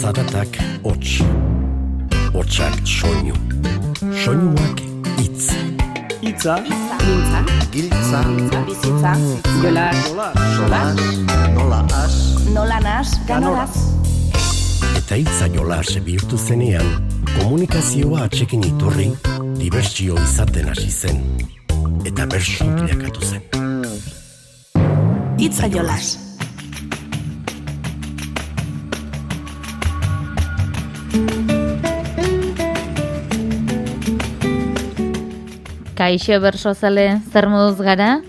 Zaratak hots. Hotsak soinu. Soinuak hitz. Itza, Mintza, Giltza, bizitza, jola, sola, nola as, nola nas, ganoraz. Eta hitza jolas bihurtu zenean, komunikazioa atxekin iturri, dibertsio izaten hasi zen. Eta bersu bilakatu zen. Itza jolas. Kaixo bersozale zer moduz gara?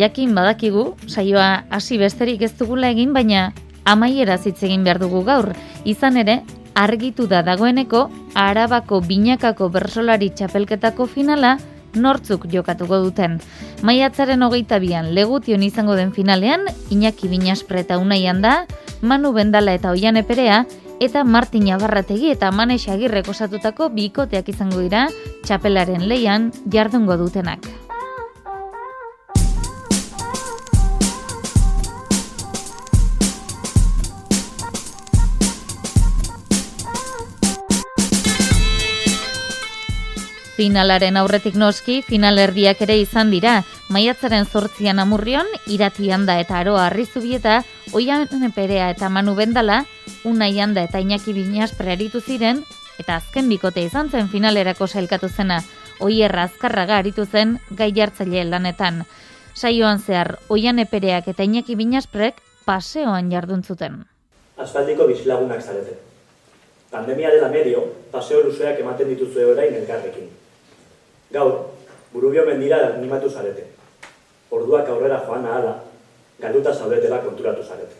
Jakin badakigu, saioa hasi besterik ez dugula egin, baina amaiera hitz egin behar dugu gaur. Izan ere, argitu da dagoeneko Arabako binakako bersolari txapelketako finala nortzuk jokatuko duten. Maiatzaren hogeita bian legution izango den finalean, Iñaki Binaspreta unaian da, Manu Bendala eta Oian Eperea, eta Martin Abarrategi eta Manes Agirrek osatutako bikoteak izango dira txapelaren leian jardungo dutenak. Finalaren aurretik noski, finalerdiak ere izan dira. Maiatzaren zortzian amurrion, irati handa eta aroa arrizubieta, oian perea eta manu bendala, unai handa eta inaki binaz prearitu ziren, eta azken bikote izan zen finalerako sailkatu zena, oierra azkarraga aritu zen gai jartzaile lanetan. Saioan zehar, oian epereak eta inaki binazprek paseoan jarduntzuten. Aspaldiko bizilagunak zarete. Pandemia dela medio, paseo luzeak ematen dituzue orain elkarrekin. Gaur, burubio mendira animatu zarete. Orduak aurrera joan ahala, galduta zaudetela konturatu zarete.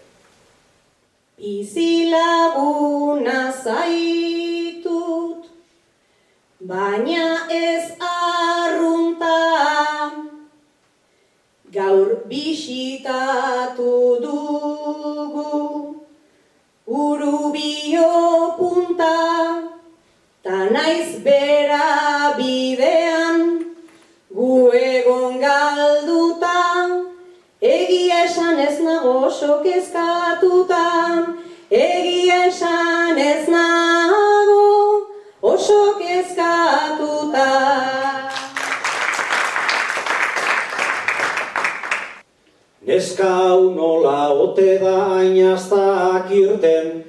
Bizilaguna zaitut, baina ez arrunta. Gaur bisitatu dugu, urubio punta, ta naiz bera bidean, esan ez nago oso kezkatuta, egia esan ez nago oso kezkatuta. Neska nola ote da ainaztak irten,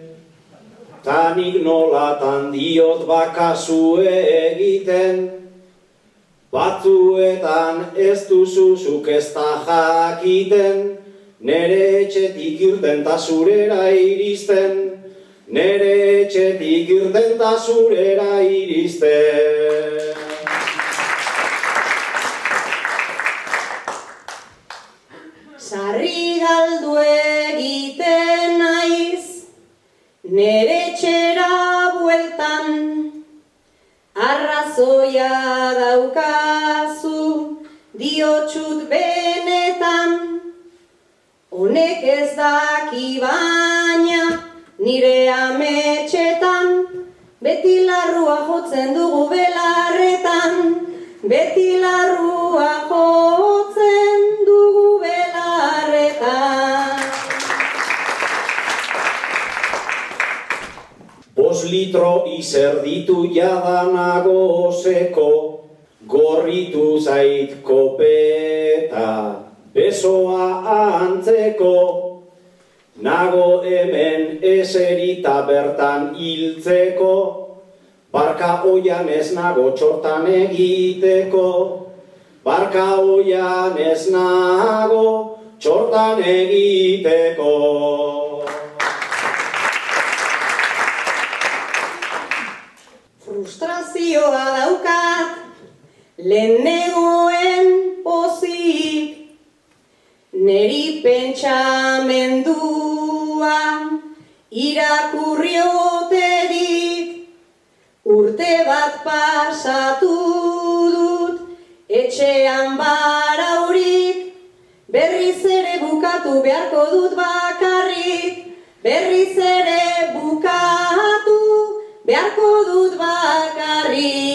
tanik nolatan diot bakazue egiten, Batzuetan ez duzuzuk ez da jakiten, nere etxetik irten ta zurera iristen, nere etxetik irten ta zurera iristen. Daki baina, nire ametxetan, beti larrua jotzen dugu belarretan, beti larrua jotzen dugu belarretan. Bos litro izer ditu jadanago zeko, gorritu zait kopeta, besoa antzeko, nago hemen eserita bertan hiltzeko, barka oian ez nago txortan egiteko, barka oian ez nago txortan egiteko. Frustrazioa daukat, lehenegoen pozik, neri pentsamendua irakurrioterik, urte bat pasatu dut, etxean baraurik, berriz ere bukatu beharko dut bakarrik, berriz ere bukatu beharko dut bakarrik.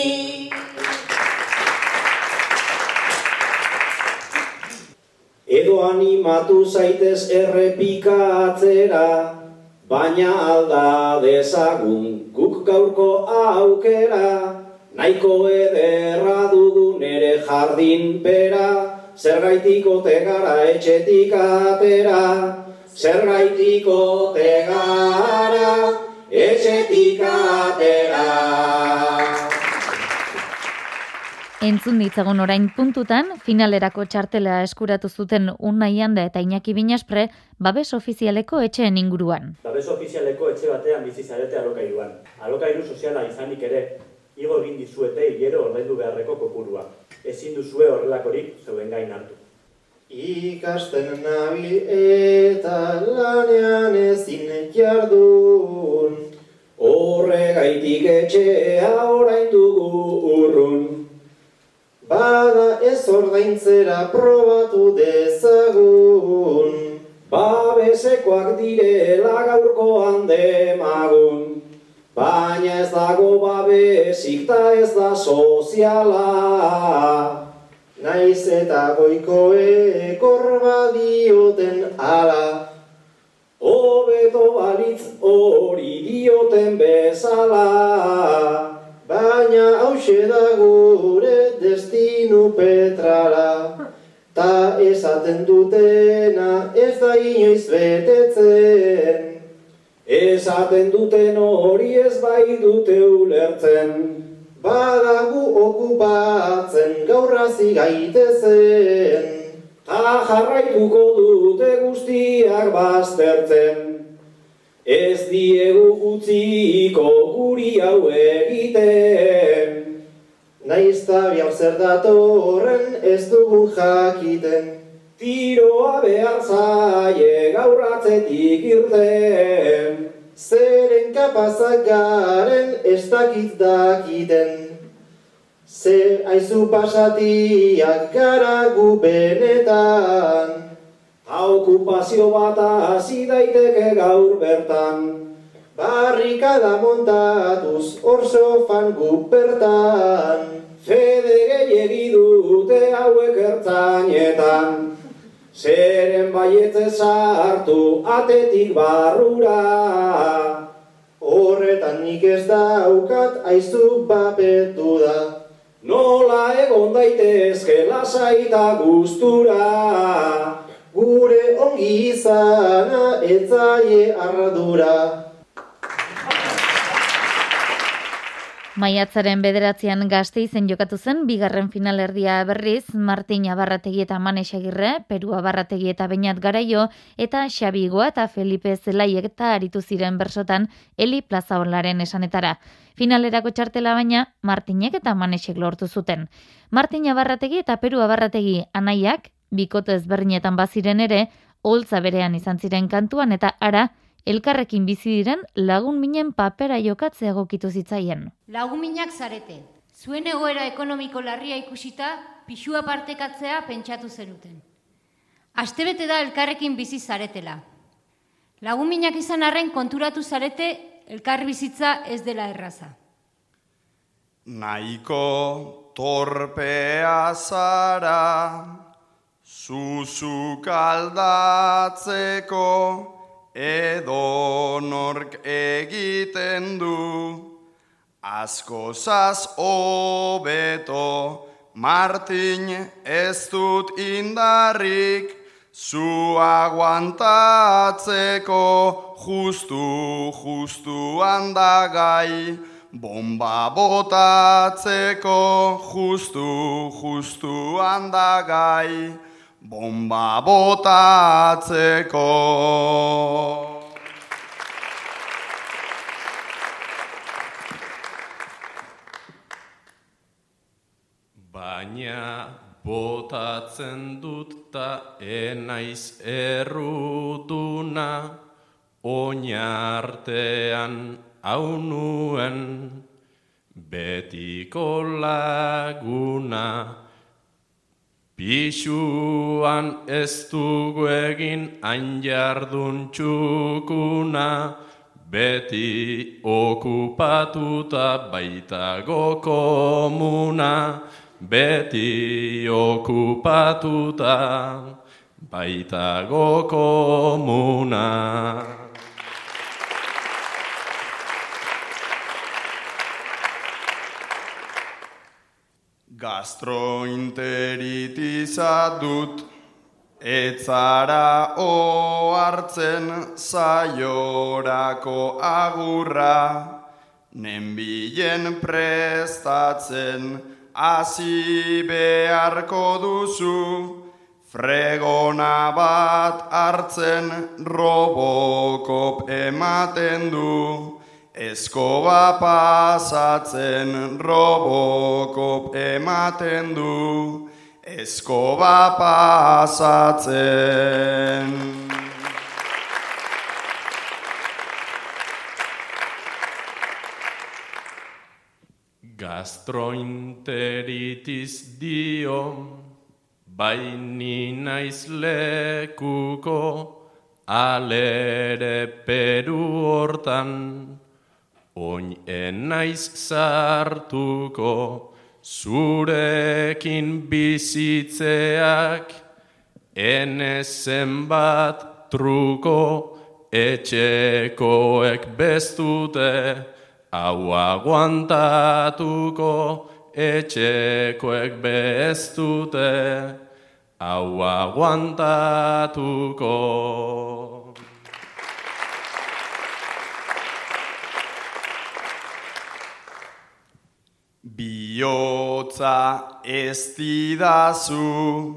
Animatu zaitez errepikatzera, baina alda dezagun guk gaurko aukera, nahiko ederra dugu nere jardin pera, zergaitiko tegara etxetik atera, zergaitiko tegara etxetik atera. Entzun ditzagun orain puntutan, finalerako txartela eskuratu zuten Unai Anda eta Iñaki Binaspre, babes ofizialeko etxeen inguruan. Babes ofizialeko etxe batean bizi zarete alokairuan. Alokairu soziala izanik ere, igo egin dizuete hilero ordaindu beharreko kopurua. Ezin duzue horrelakorik zeuen gain hartu. Ikasten nabil eta lanean ezin jardun. Horregaitik etxea orain dugu urrun. Bada ez ordaintzera probatu dezagun. Babesekoak direla gaurkoan demagun. Baina ez dago babesik ta ez da soziala. Naiz eta goikoek horba dioten ala. Hobeto balitz hori dioten bezala. Baina hause da inoiz betetzen. Esaten duten hori ez bai dute ulertzen. Badagu okupatzen gaurrazi gaitezen. Ta jarraituko dute guztiak baztertzen. Ez diegu utziko guri hau egiten. Naizta bihar zer datorren ez dugu jakiten. Tiroa behar zaie gaurratzetik irten. Zeren kapazak garen ez dakit dakiten. Ze aizu pasatiak gara gu benetan. Okupazio bat hasi daiteke gaur bertan. Barrikada montatuz hor sofan gu bertan. Fede gehiegi dute hauek ertzainetan. Zeren baietze sartu atetik barrura. Horretan nik ez daukat aizu bapetu da. Nola egon daitezke lasaita gustura. Gure ongi izana etzaie arradura. Maiatzaren bederatzean gazte izen jokatu zen, bigarren finalerdia berriz, Martin Abarrategi eta Manes Agirre, Peru Abarrategi eta Beñat Garaio, eta Xabi Igoa eta Felipe Zelaiek eta aritu ziren bersotan Eli Plazaolaren esanetara. Finalerako txartela baina, Martinek eta Manesek lortu zuten. Martin Abarrategi eta Peru Abarrategi anaiak, bikote ezberdinetan baziren ere, holtza berean izan ziren kantuan eta ara, elkarrekin bizi diren lagun minen papera jokatzea egokitu zitzaien. Laguminak zarete, zuen egoera ekonomiko larria ikusita, pixua partekatzea pentsatu zenuten. Astebete da elkarrekin bizi zaretela. Laguminak izan arren konturatu zarete elkar bizitza ez dela erraza. Naiko torpea zara, zuzuk aldatzeko, edo nork egiten du, askozaz hobeto, Martin ez dut indarrik, zu aguantatzeko, justu, justu handagai, bomba botatzeko, justu, justu handagai, bomba botatzeko. Baina botatzen dut ta enaiz erruduna, oinartean hau nuen, betiko laguna, Pixuan ez dugu egin hain jardun txukuna, beti okupatuta baitago komuna, beti okupatuta baitago komuna. Gastrointeritiza dut, etzara ohartzen zaiorako agurra, nenbilen prestatzen hasi beharko duzu, fregona bat hartzen robokop ematen du. Eskoba pasatzen robokop ematen du, eskoba pasatzen. Gastrointeritiz dio, baini naiz lekuko, alere peru hortan, Oin enaiz zartuko zurekin bizitzeak enezen bat truko etxekoek bestute hau aguantatuko etxekoek bestute hau aguantatuko. Biotza ez didazu,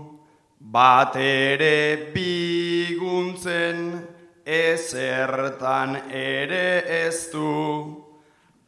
bat ere biguntzen, ezertan ere ez du,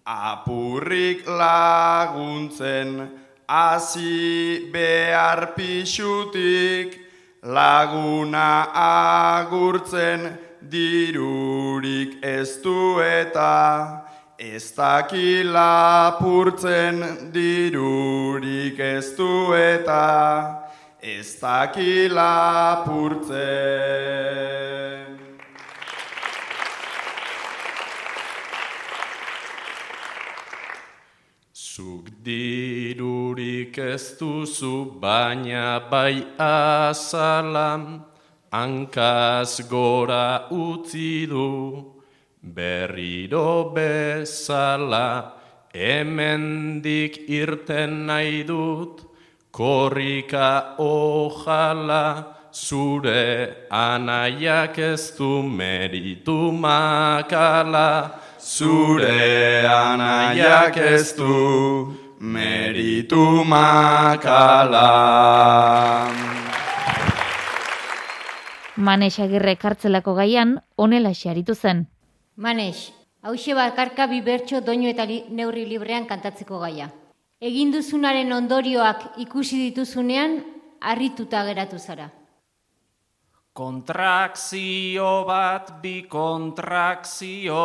apurrik laguntzen, hasi behar pixutik, laguna agurtzen, dirurik ez du eta, Ez dakila purtzen dirurik ez du eta ez dakila purtzen. Zuk dirurik ez duzu baina bai azalam, hankaz gora utzi du. Berriro bezala hemendik irten nahi dut, korrika ojala zure anaiak ez du meritu makala. Zure anaiak ez du meritu makala. Manes agirre kartzelako gaian, onela xaritu zen. Manes, hause bakarka bibertxo doinu eta li, neurri librean kantatzeko gaia. Egin duzunaren ondorioak ikusi dituzunean, harrituta geratu zara. Kontrakzio bat bi kontrakzio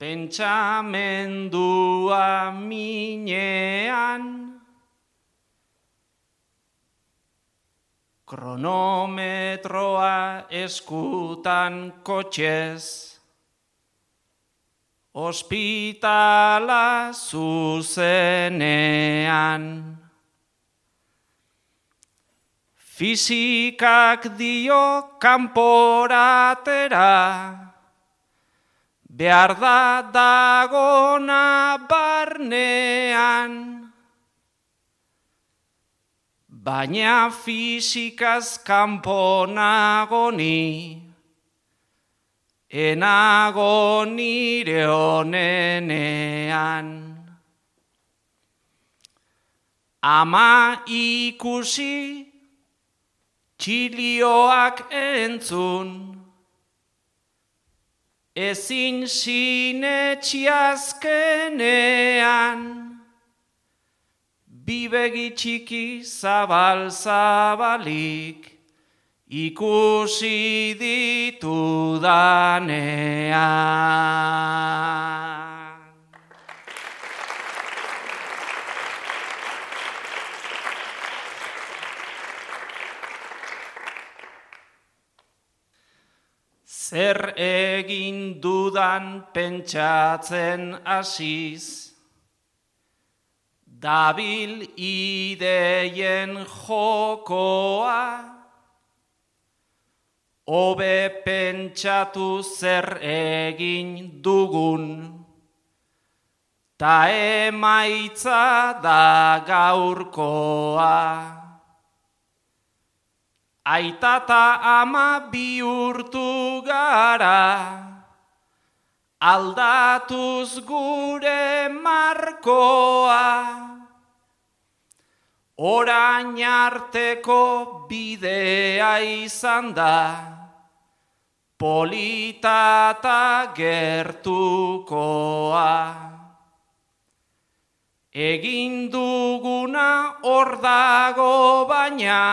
Pentsamendua minean Kronometroa eskutan kotxez, Hospitala zuzenean. Fizikak dio kanporatera, behar da dagona barnean. Baina fizikaz kanpo nagoni, enago nire honenean. Ama ikusi, txilioak entzun, ezin sinetxiazkenean. Bibegi txiki zabal zabalik ikusi ditu danean. Zer egin dudan pentsatzen asiz, Dabil ideien jokoa, Obe pentsatu zer egin dugun, ta emaitza da gaurkoa. Aita ta ama bihurtu gara, aldatuz gure markoa. Orain arteko bidea izan da, polita eta gertukoa. Egin duguna hor dago baina,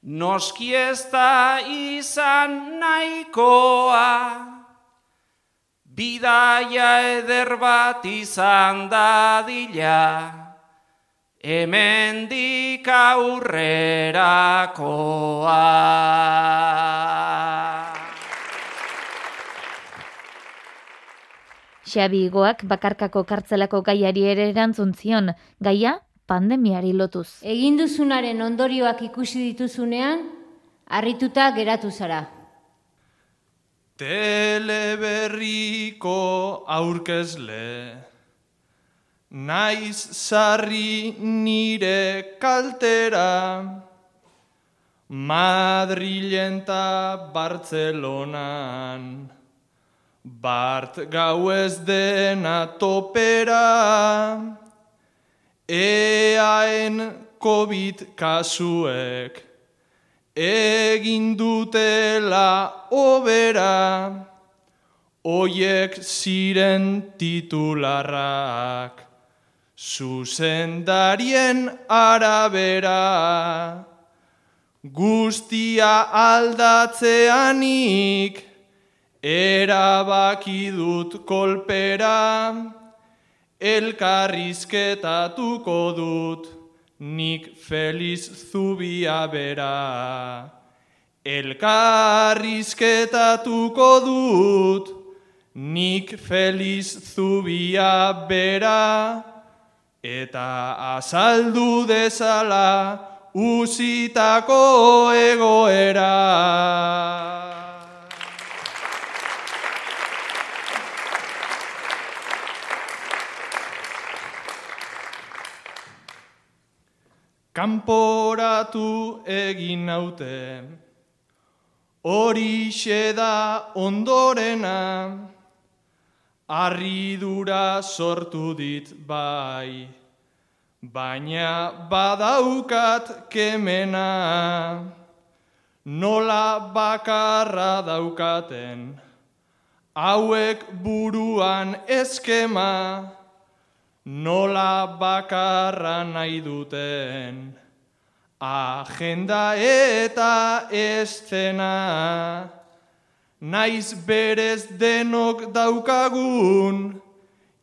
noski ez da izan nahikoa. Bidaia eder bat izan dadila, hemendik aurrerakoa. Xabi Igoak bakarkako kartzelako gaiari ere erantzun zion, gaia pandemiari lotuz. Egin duzunaren ondorioak ikusi dituzunean, harrituta geratu zara. Teleberriko aurkezle, naiz sarri nire kaltera, Madrilen ta Bartzelonan, Bart gau ez dena topera, eaen COVID kasuek, egin dutela obera, oiek ziren titularrak, zuzendarien arabera, guztia aldatzeanik, erabaki dut kolpera, elkarrizketatuko dut, nik feliz zubia bera. Elkarrizketatuko dut, nik feliz zubia bera, eta azaldu dezala uzitako egoera. Kanporatu egin naute, hori da ondorena, arridura sortu dit bai, baina badaukat kemena, nola bakarra daukaten, hauek buruan eskema, nola bakarra nahi duten, agenda eta estena, naiz berez denok daukagun,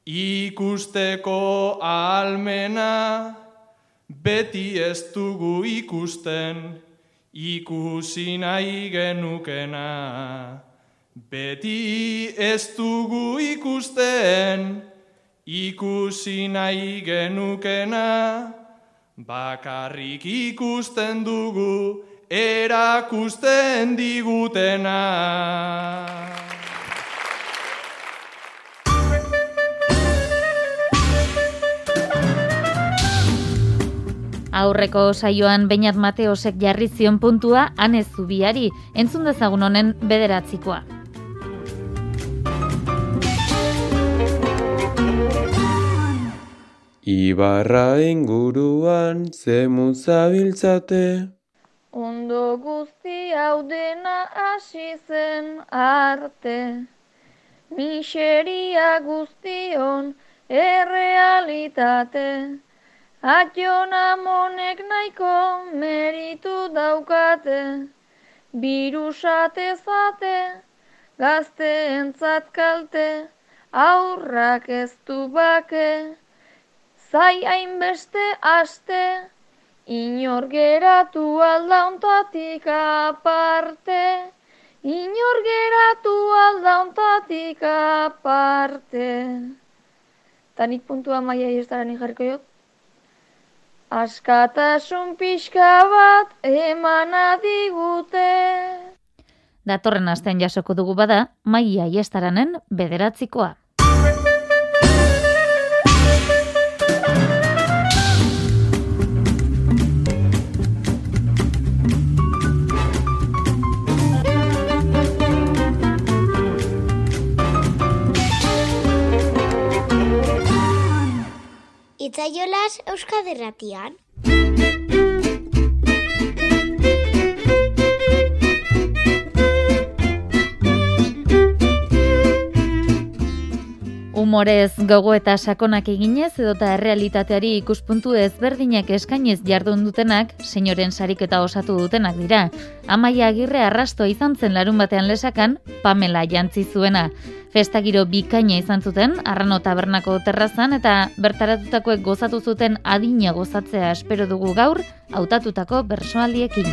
ikusteko almena, beti ez dugu ikusten, ikusi nahi genukena. Beti ez dugu ikusten, ikusi nahi genukena, bakarrik ikusten dugu, erakusten digutena. Aurreko saioan Beñat Mateosek jarri zion puntua han ez zubiari, entzun dezagun honen bederatzikoa. Ibarra inguruan zemu zabiltzate. Ondo guzti hau dena hasi zen arte. Miseria guztion errealitate. Ation amonek nahiko meritu daukate. Birusate zate, gazteentzat kalte, aurrak ez du bake. Zai hainbeste aste, inor geratu aldauntatik aparte. Inor geratu aldauntatik aparte. Tanik puntua maia iztaren jarriko jot. Askatasun pixka bat eman adigute. Datorren astean jasoko dugu bada, maia iestaranen bederatzikoa. Itzaiolas Euskaderratian. Humorez gogo eta sakonak eginez edota errealitateari ikuspuntu ezberdinak eskainez jardun dutenak, senyoren sariketa osatu dutenak dira. Amaia agirre arrasto izan zen larun batean lesakan, Pamela jantzi zuena. Festagiro bikaina izan zuten, arrano tabernako terrazan eta bertaratutakoek gozatu zuten adina gozatzea espero dugu gaur, hautatutako bersoaldiekin.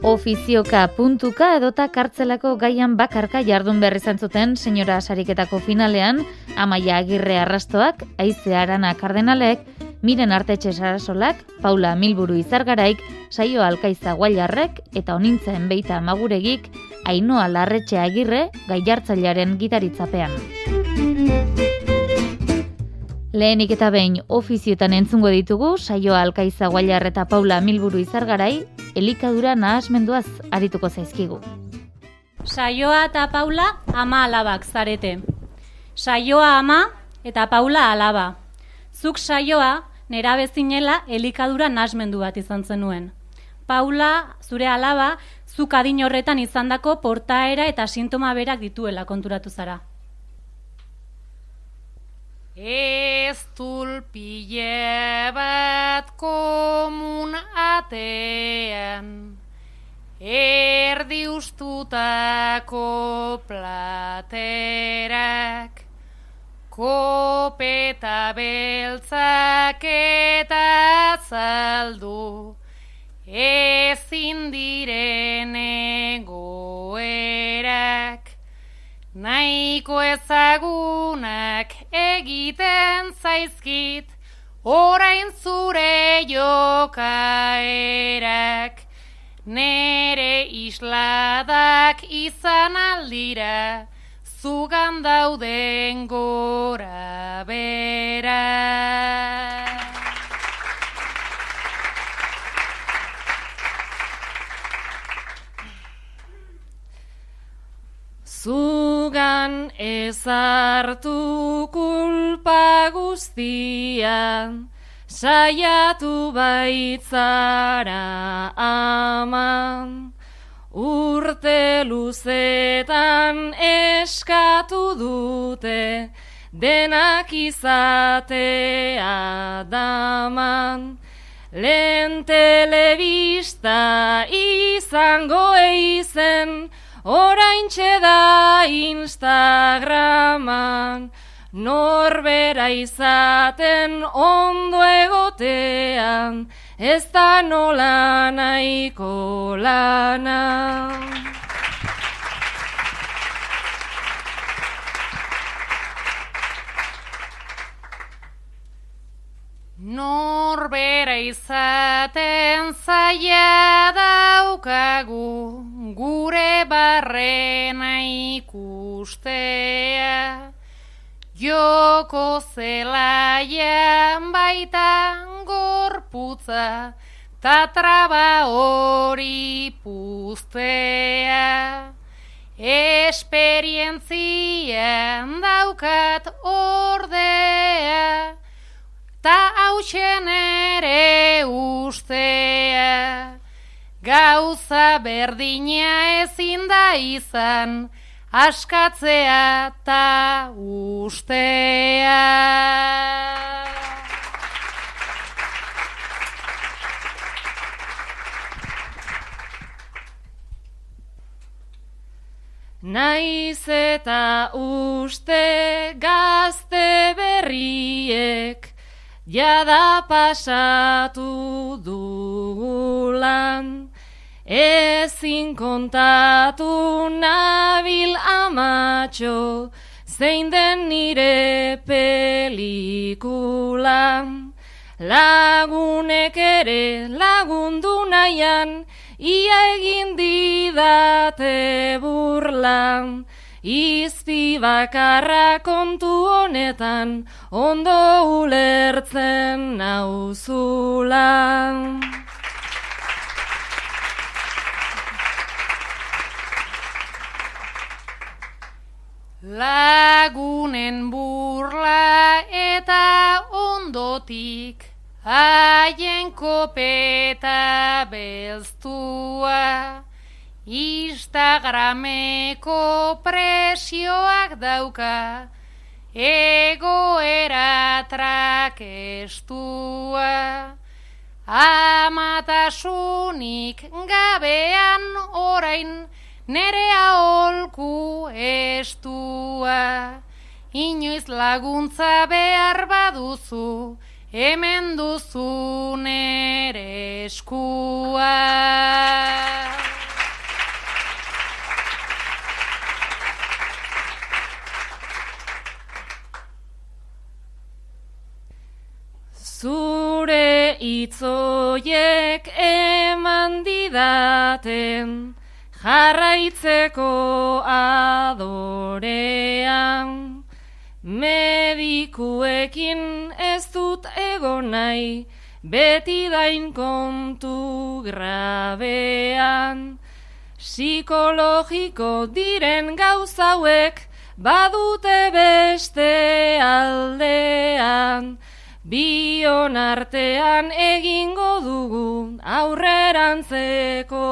Ofizioka puntuka edota kartzelako gaian bakarka jardun berri zuten senyora sariketako finalean, amaia agirre arrastoak, aize arana kardenalek, miren artetxe sarasolak, Paula Milburu izargaraik, saio alkaiza guailarrek eta onintzen beita maguregik, ainoa larretxe agirre gai jartzailearen gitaritzapean. Lehenik eta behin ofizioetan entzungo ditugu, saioa alkaiza guailar eta Paula Milburu izargarai, elikadura nahasmenduaz arituko zaizkigu. Saioa eta Paula ama alabak zarete. Saioa ama eta Paula alaba. Zuk saioa nera bezinela elikadura nahasmendu bat izan zenuen. Paula, zure alaba, zuk adin horretan izandako portaera eta sintoma berak dituela konturatu zara. Ez tulpile bat komun atean, erdi ustutako platerak, kopeta beltzak eta zaldu, ezin diren egoerak. Naiko ezagunak egiten zaizkit, orain zure jokaerak. Nere isladak izan aldira, zugan dauden gora bera. Zugan ezartu kulpa guztian, saiatu baitzara aman. Urte luzetan eskatu dute, denak izatea daman. Lehen telebista izango eizen, orain da Instagraman, norbera izaten ondo egotean, ez da nola nahiko lana. Norbera izaten zaila daukagu, gure barrena ikustea. Joko zelaian baita gorputza, tatraba hori puztea. Esperientzian daukat ordea, ta hausen ere ustea. Gauza berdina ezin da izan, askatzea ta ustea. Naiz eta uste gazte berriek jada pasatu dugulan, ezin kontatu nabil amatxo, zein den nire pelikulan. Lagunek ere lagundu nahian, ia egin didate burlan, izpi bakarra kontu honetan, ondo ulertzen nauzulan. Lagunen burla eta ondotik, haien kopeta belztua, Instagrameko presioak dauka, egoera trakestua. Amatasunik gabean orain nerea olku estua. Inoiz laguntza behar baduzu, hemen duzu nere eskua. Zure itzoiek eman didaten jarraitzeko adorean. Medikuekin ez dut egon nahi, beti dain kontu grabean. Psikologiko diren gauzauek badute beste aldean. Bion artean egingo dugu aurrerantzeko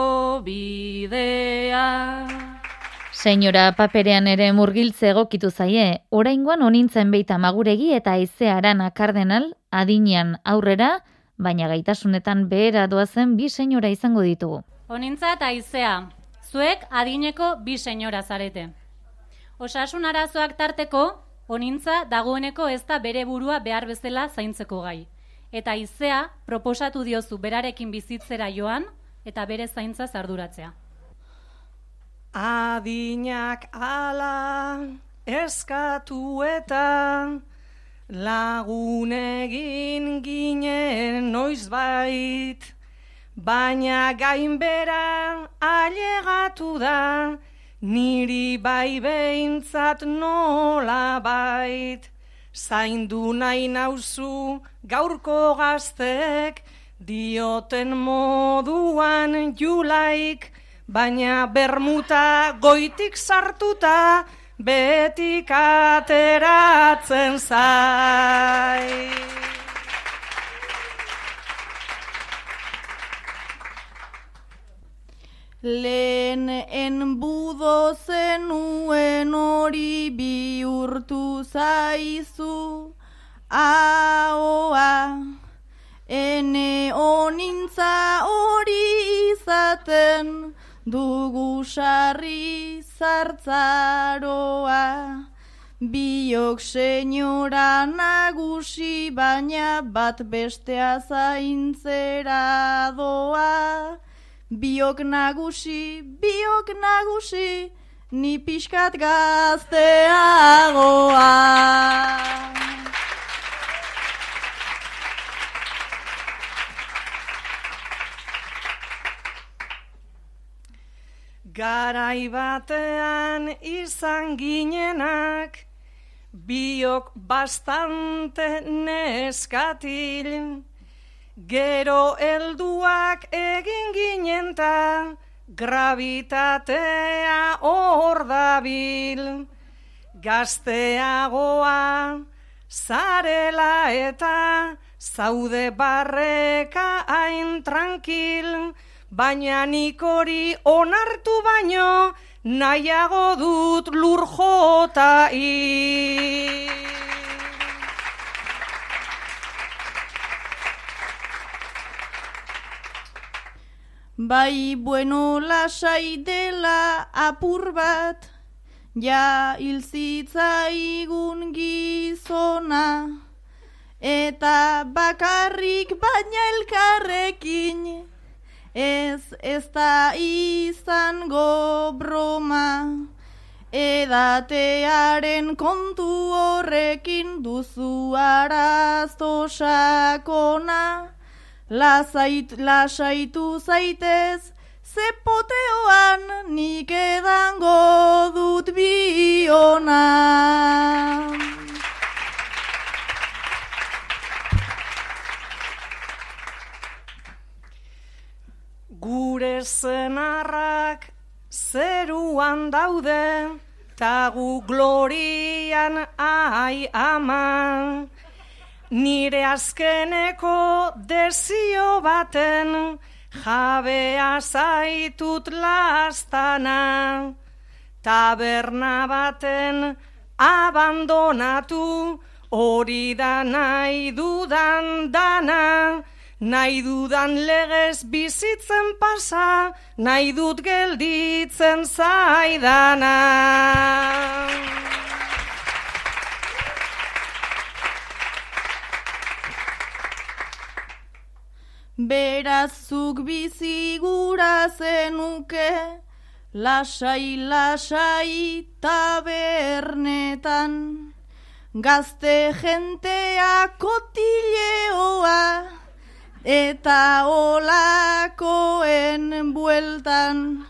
bidea. Senyora paperean ere murgiltze egokitu zaie, oraingoan onintzen beita maguregi eta aizearan akardenal, adinean aurrera, baina gaitasunetan behera doazen bi senyora izango ditugu. Onintza eta aizea, zuek adineko bi senyora zarete. Osasun arazoak tarteko, onintza dagoeneko ez da bere burua behar bezala zaintzeko gai. Eta izea proposatu diozu berarekin bizitzera joan eta bere zaintza zarduratzea. Adinak ala eskatu eta lagunegin ginen noizbait, baina gainbera ailegatu da, niri bai behintzat nola bait. Zaindu nahi nauzu gaurko gaztek, dioten moduan julaik, baina bermuta goitik sartuta, betik ateratzen zai. Lehen enbudo zenuen hori bihurtu zaizu, ahoa, ene onintza hori izaten, dugu sarri zartzaroa. Biok senyora nagusi, baina bat bestea zaintzera doa. Biok nagusi, biok nagusi, ni pixkat gazteagoa. Garai batean izan ginenak, biok bastante neskatil, gero helduak egin ginen ta, gravitatea hor dabil, gazteagoa, zarela eta zaude barreka hain tranquil, baina nik hori onartu baino, nahiago dut lur jota hil. Bai bueno lasai dela apur bat, ja hilzitzaigun gizona, eta bakarrik baina elkarrekin, ez ez da izango broma, edatearen kontu horrekin duzu arazo sakona, Lasait, lasaitu zaitez, zepoteoan nik edango dut biona. Zeruan daude, tagu glorian ai ama. nire azkeneko desio baten jabea zaitut lastana. Taberna baten abandonatu hori da nahi dudan dana. Nahi dudan legez bizitzen pasa, nahi dut gelditzen zaidana. Berazuk bizi gura zenuke, lasai lasai tabernetan. Gazte jentea kotileoa, eta olakoen bueltan.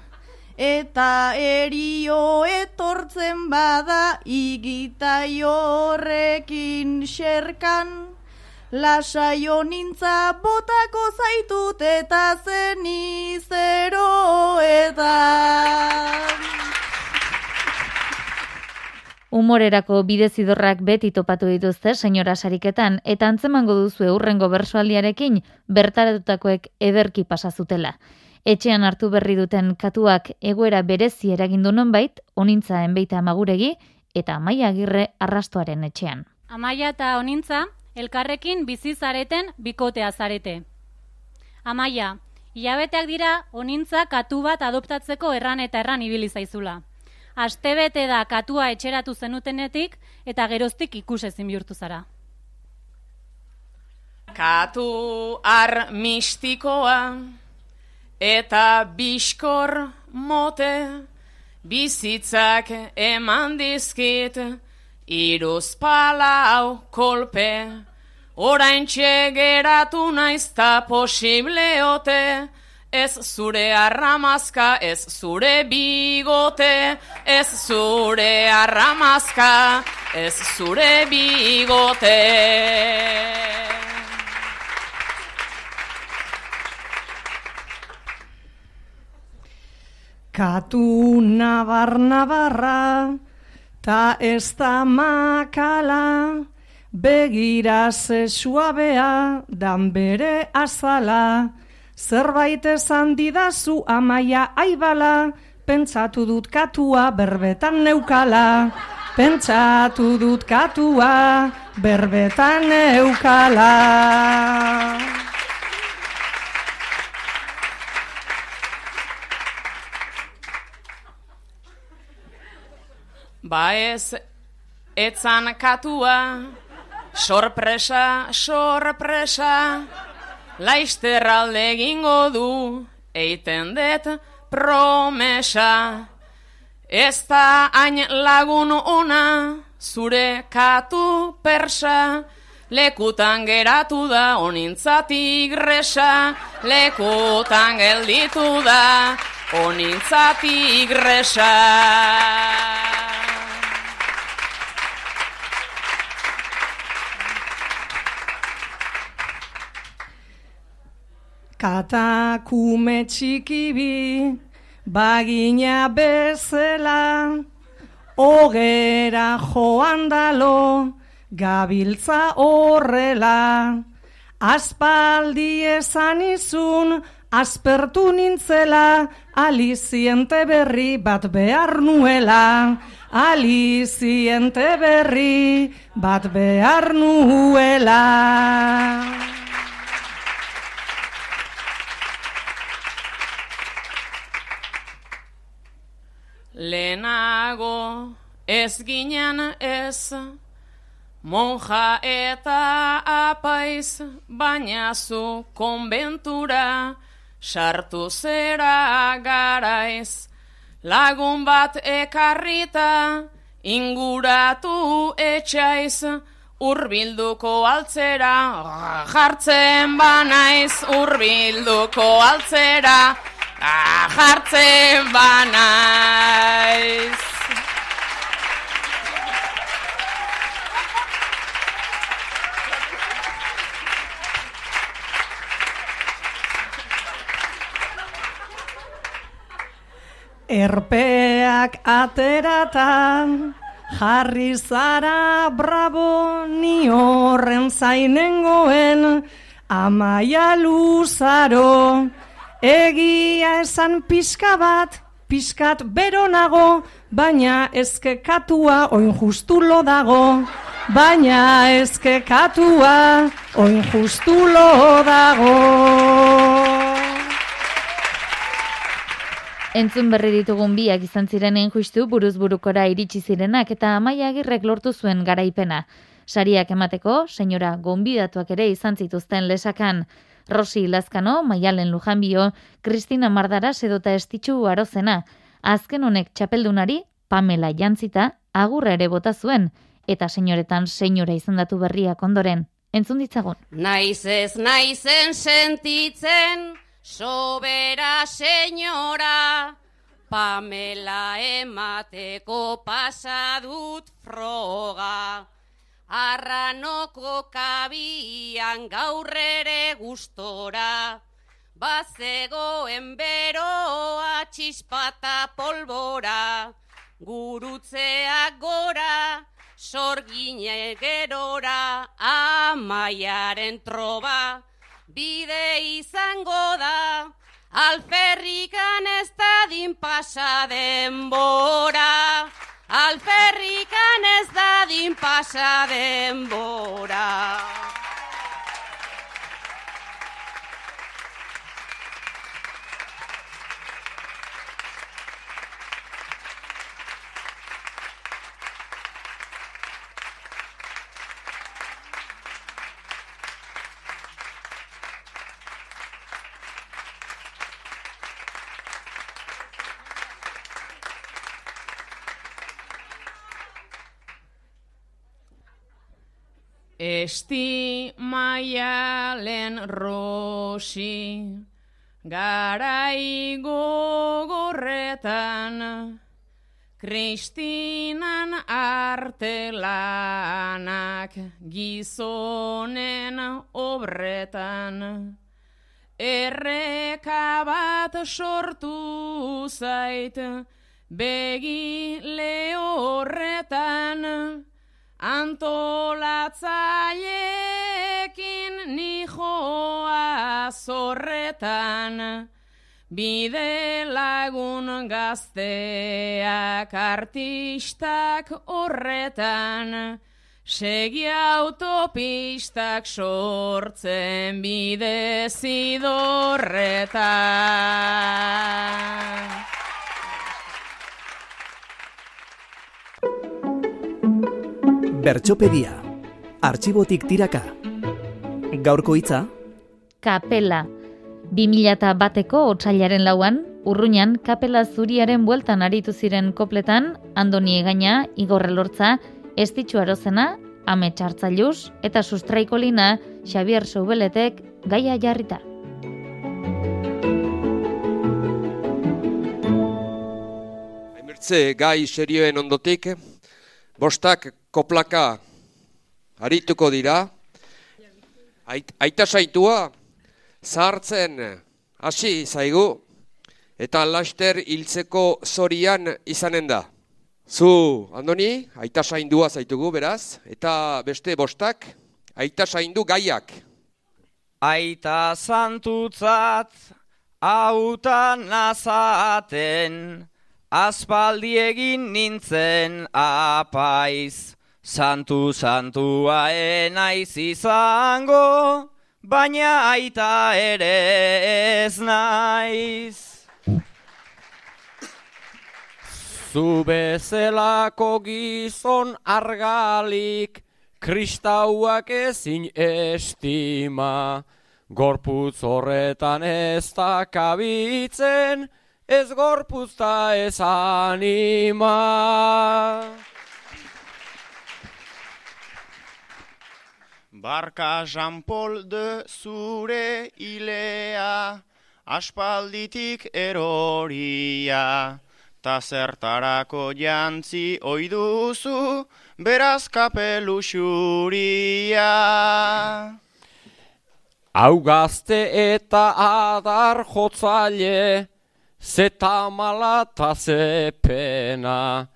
Eta erio etortzen bada igitai horrekin xerkan. Lasaio nintza botako zaitut eta zen eta... Humorerako bidezidorrak beti topatu dituzte, senyora sariketan, eta antzemango duzu eurrengo bersoaldiarekin bertaratutakoek ederki pasazutela. Etxean hartu berri duten katuak egoera berezi eragindu nonbait, onintza enbeita amaguregi eta amaia agirre arrastoaren etxean. Amaia eta onintza, elkarrekin bizi zareten bikotea zarete. Amaia, hilabeteak dira onintza katu bat adoptatzeko erran eta erran ibili zaizula. Astebete da katua etxeratu zenutenetik eta geroztik ikusezin bihurtu zara. Katu ar mistikoa eta biskor mote bizitzak eman dizkit iruz palau kolpe orain geratu naizta posible ote, ez zure arramazka, ez zure bigote, ez zure arramazka, ez zure bigote. Katu nabar nabarra, ta ez da makala, Begira ze suabea dan bere azala, zerbait esan didazu amaia aibala, pentsatu dut katua berbetan neukala, pentsatu dut katua berbetan neukala. Ba ez, etzan katua, Sorpresa, sorpresa, laizter alde egingo du, eiten det promesa. Ez da hain lagun ona, zure katu persa, lekutan geratu da onintzatik gresa, lekutan gelditu da onintzatik gresa. Katakume txikibi, bagina bezela, ogera joan dalo, gabiltza horrela. Aspaldi esan izun, aspertu nintzela, aliziente berri bat behar nuela. Aliziente berri bat behar nuela. Lehenago ez ginen ez, monja eta apaiz, baina zu konbentura, sartu zera garaiz. Lagun bat ekarrita, inguratu etxaiz, urbilduko altzera, jartzen banaiz, urbilduko altzera, jartzen banaiz. Erpeak ateratan, Jarri zara bravo ni horren zainengoen amaia luzaro. Egia esan pixka bat, pixkat bero nago, baina ezkekatua oin justulo dago. Baina ezkekatua oin justulo dago. Entzun berri ditugun biak izan zirenen justu buruz burukora iritsi zirenak eta amaia agirrek lortu zuen garaipena. Sariak emateko, senyora gonbidatuak ere izan zituzten lesakan. Rosi Lazkano, Maialen Lujanbio, Kristina Mardara sedota estitxu arozena. Azken honek txapeldunari, Pamela jantzita, agurra ere bota zuen, eta senyoretan senyora izendatu berriak ondoren. Entzun ditzagun. Naiz ez naizen sentitzen, sobera senyora, Pamela emateko pasadut froga. Arranoko kabian gaur ere gustora, bazegoen beroa txispata polbora, gurutzeak gora, sorgine gerora, amaiaren troba, bide izango da, alferrikan ez dadin pasa denbora. Alferrikan ez dadin pasa denbora. Esti maialen rosi, garai gogorretan, Kristinan artelanak gizonen obretan, Erreka bat sortu zait, begi lehorretan, Antolatzailekin nijoa zorretan, bide lagun gazteak artistak horretan, segi autopistak sortzen bide zidorretan. Bertxopedia. Artxibotik tiraka. Gaurko hitza. Kapela. 2000 bateko otsailaren lauan, urruñan kapela zuriaren bueltan aritu ziren kopletan, andoni egaina, igorre lortza, estitxu arozena, ame txartzailuz, eta sustraikolina, Xavier Soubeletek, gaia jarrita. Hainbertze gai serioen ondotik, bostak koplaka arituko dira. Ait, aita saitua, zahartzen hasi zaigu, eta laster hiltzeko zorian izanen da. Zu, Andoni, aita saindua zaitugu beraz, eta beste bostak, aita saindu gaiak. Aita santutzat, autan nazaten, aspaldi egin nintzen apaiz. Santu santua enaiz izango, baina aita ere ez naiz. Zu bezelako gizon argalik, kristauak ezin estima, gorputz horretan ez da kabitzen, ez gorpuzta ez anima. Barka Jean-Paul de zure ilea, aspalditik eroria, ta zertarako jantzi oiduzu, beraz kapelu xuria. Hau gazte eta adar jotzaile, zeta mala ta zepena,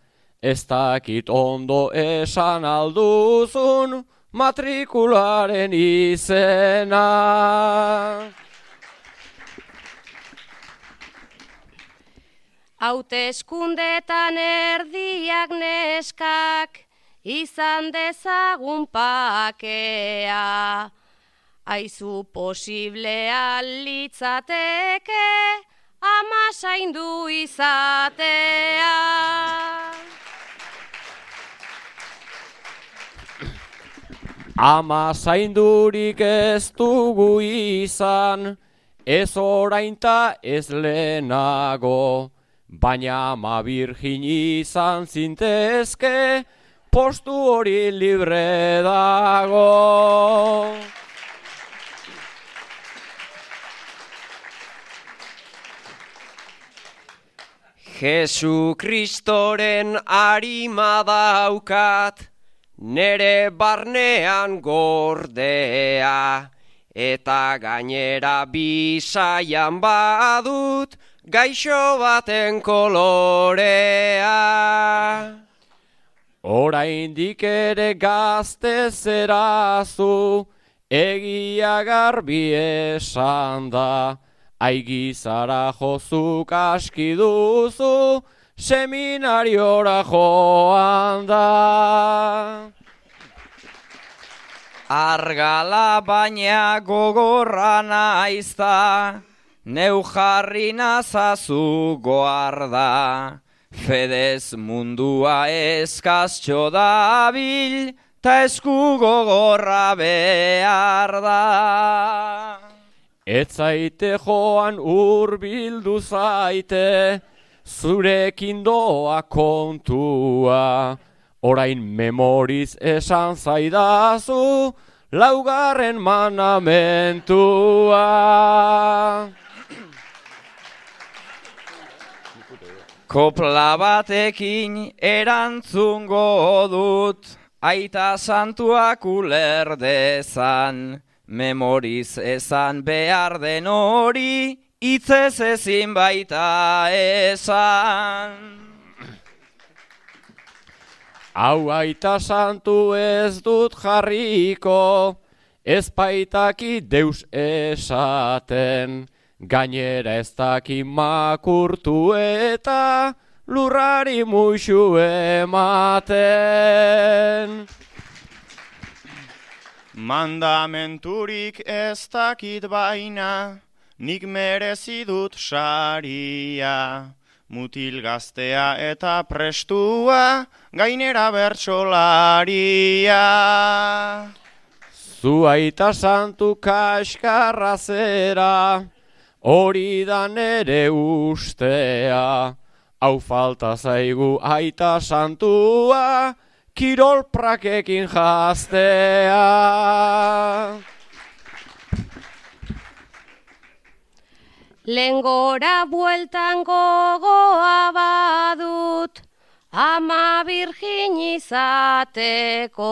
ez dakit ondo esan alduzun matrikularen izena. Hauteskundetan erdiak neskak izan dezagun pakea. Aizu posiblea litzateke ama zaindu izatea. Ama zaindurik ez dugu izan, ez orainta ez lehenago, baina ama virgin izan zintezke, postu hori libre dago. Jesu Kristoren harima daukat, nere barnean gordea, eta gainera bisaian badut, gaixo baten kolorea. Oraindik ere gazte zerazu, egia garbi esan da, aigizara jozuk aski duzu, seminariora joan da. Argala baina gogorra naizta, neu jarri nazazu goarda. Fedez mundua eskaztxo dabil, ta esku gogorra behar da. Ez zaite joan urbildu zaite, zurekin doa kontua. Orain memoriz esan zaidazu, laugarren manamentua. Kopla batekin erantzungo dut, aita santuak ulerdezan, memoriz esan behar den hori, itzez ezin baita esan. Hau aita santu ez dut jarriko, ez baitaki deus esaten, gainera ez daki makurtu eta lurrari muixu ematen. Mandamenturik ez dakit baina, nik merezi dut saria. Mutil gaztea eta prestua, gainera bertsolaria. Zu aita santu kaskarra zera, hori da nere ustea. Hau falta zaigu aita santua, kirol prakekin jaztea. Lengora bueltan gogoa badut, ama virgin izateko,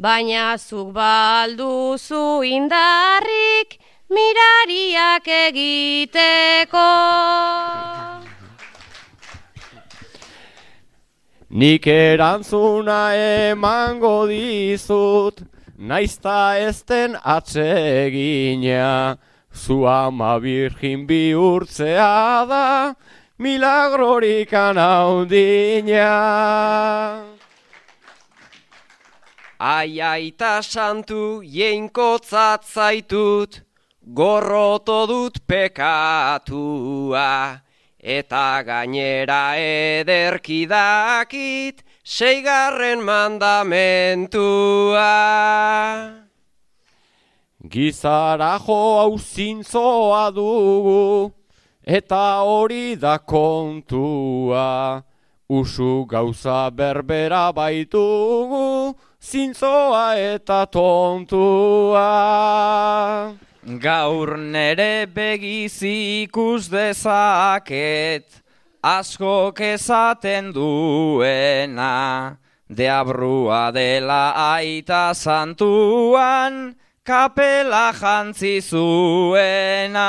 baina zuk balduzu indarrik mirariak egiteko. Nik erantzuna emango dizut, naizta ezten atsegina, zu ama virgin bihurtzea da, milagrorik anaudina. Ai aita santu jeinkotzat zaitut, gorroto dut pekatua, eta gainera ederki dakit, seigarren mandamentua. Gizara jo hau dugu, eta hori da kontua. Usu gauza berbera baitugu, zintzoa eta tontua. Gaur nere begiz ikus dezaket, askok esaten duena, deabrua dela aita santuan, kapela jantzi zuena.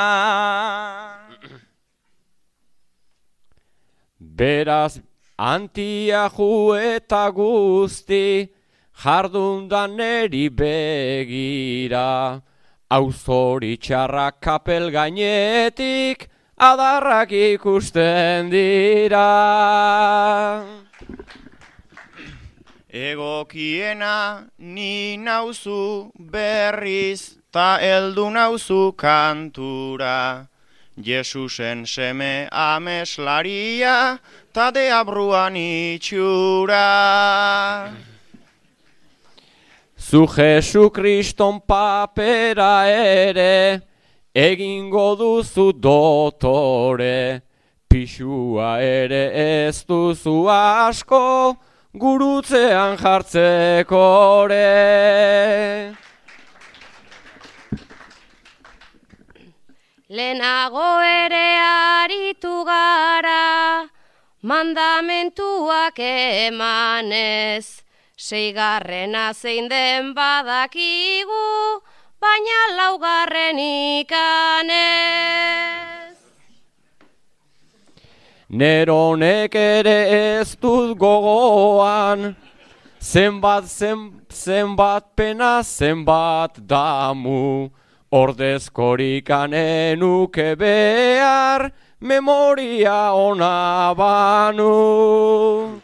Beraz, Antiaju eta guzti, jardundan eri begira. Auzori txarrak kapel gainetik, adarrak ikusten dira. Egokiena ni nauzu berriz, ta eldu nauzu kantura. Jesusen seme ameslaria, ta deabruan itxura. Zu Jesu Kriston papera ere, egingo duzu dotore, pixua ere ez duzu asko, gurutzean jartzeko ere. Lehenago ere aritu gara, mandamentuak emanez, seigarrena zein den badakigu, baina laugarren ikanez. Neronek ere ez dut gogoan, zenbat zen, zenbat pena zenbat damu, ordezkorikan enuke behar, memoria ona banu.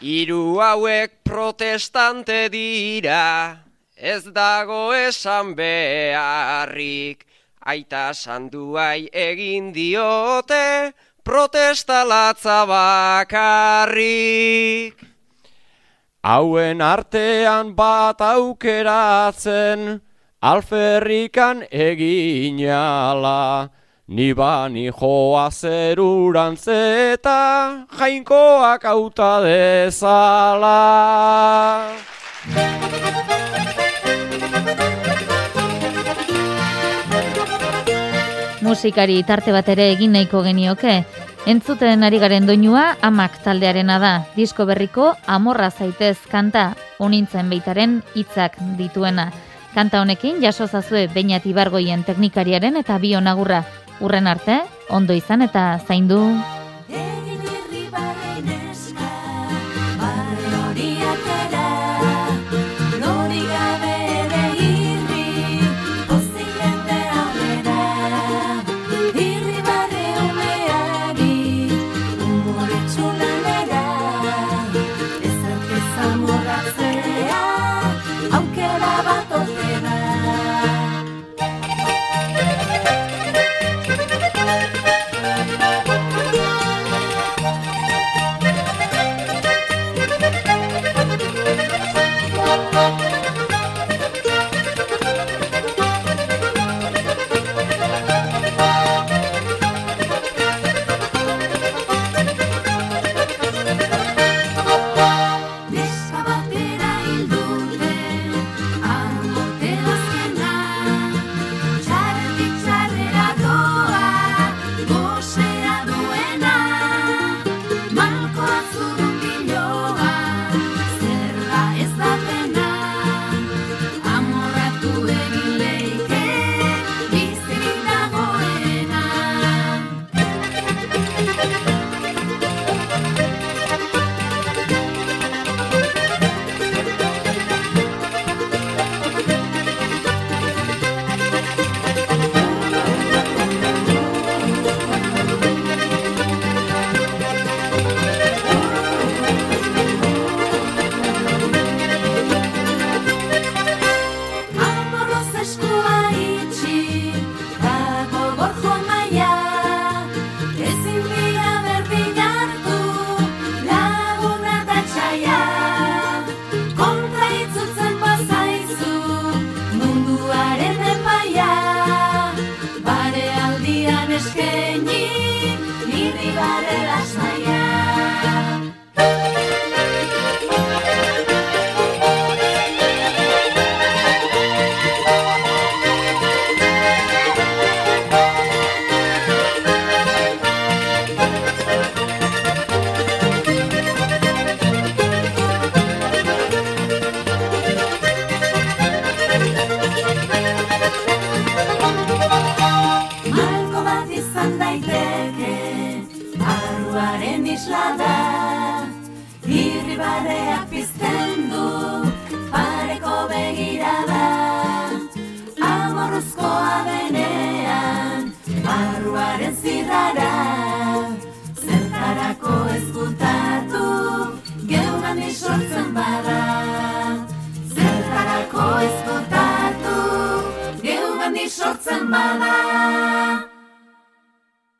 Hiru hauek protestante dira, ez dago esan beharrik, aita sanduai egin diote, protestalatza bakarrik. Hauen artean bat aukeratzen, alferrikan eginala, ni bani joa zerurantz eta jainkoak auta dezala. Musikari tarte bat ere egin nahiko genioke. Entzuten ari garen doinua amak taldearena da. Disko berriko amorra zaitez kanta unintzen beitaren hitzak dituena. Kanta honekin jaso zazue Beñat Ibargoien teknikariaren eta bi onagurra. Urren arte, ondo izan eta zaindu.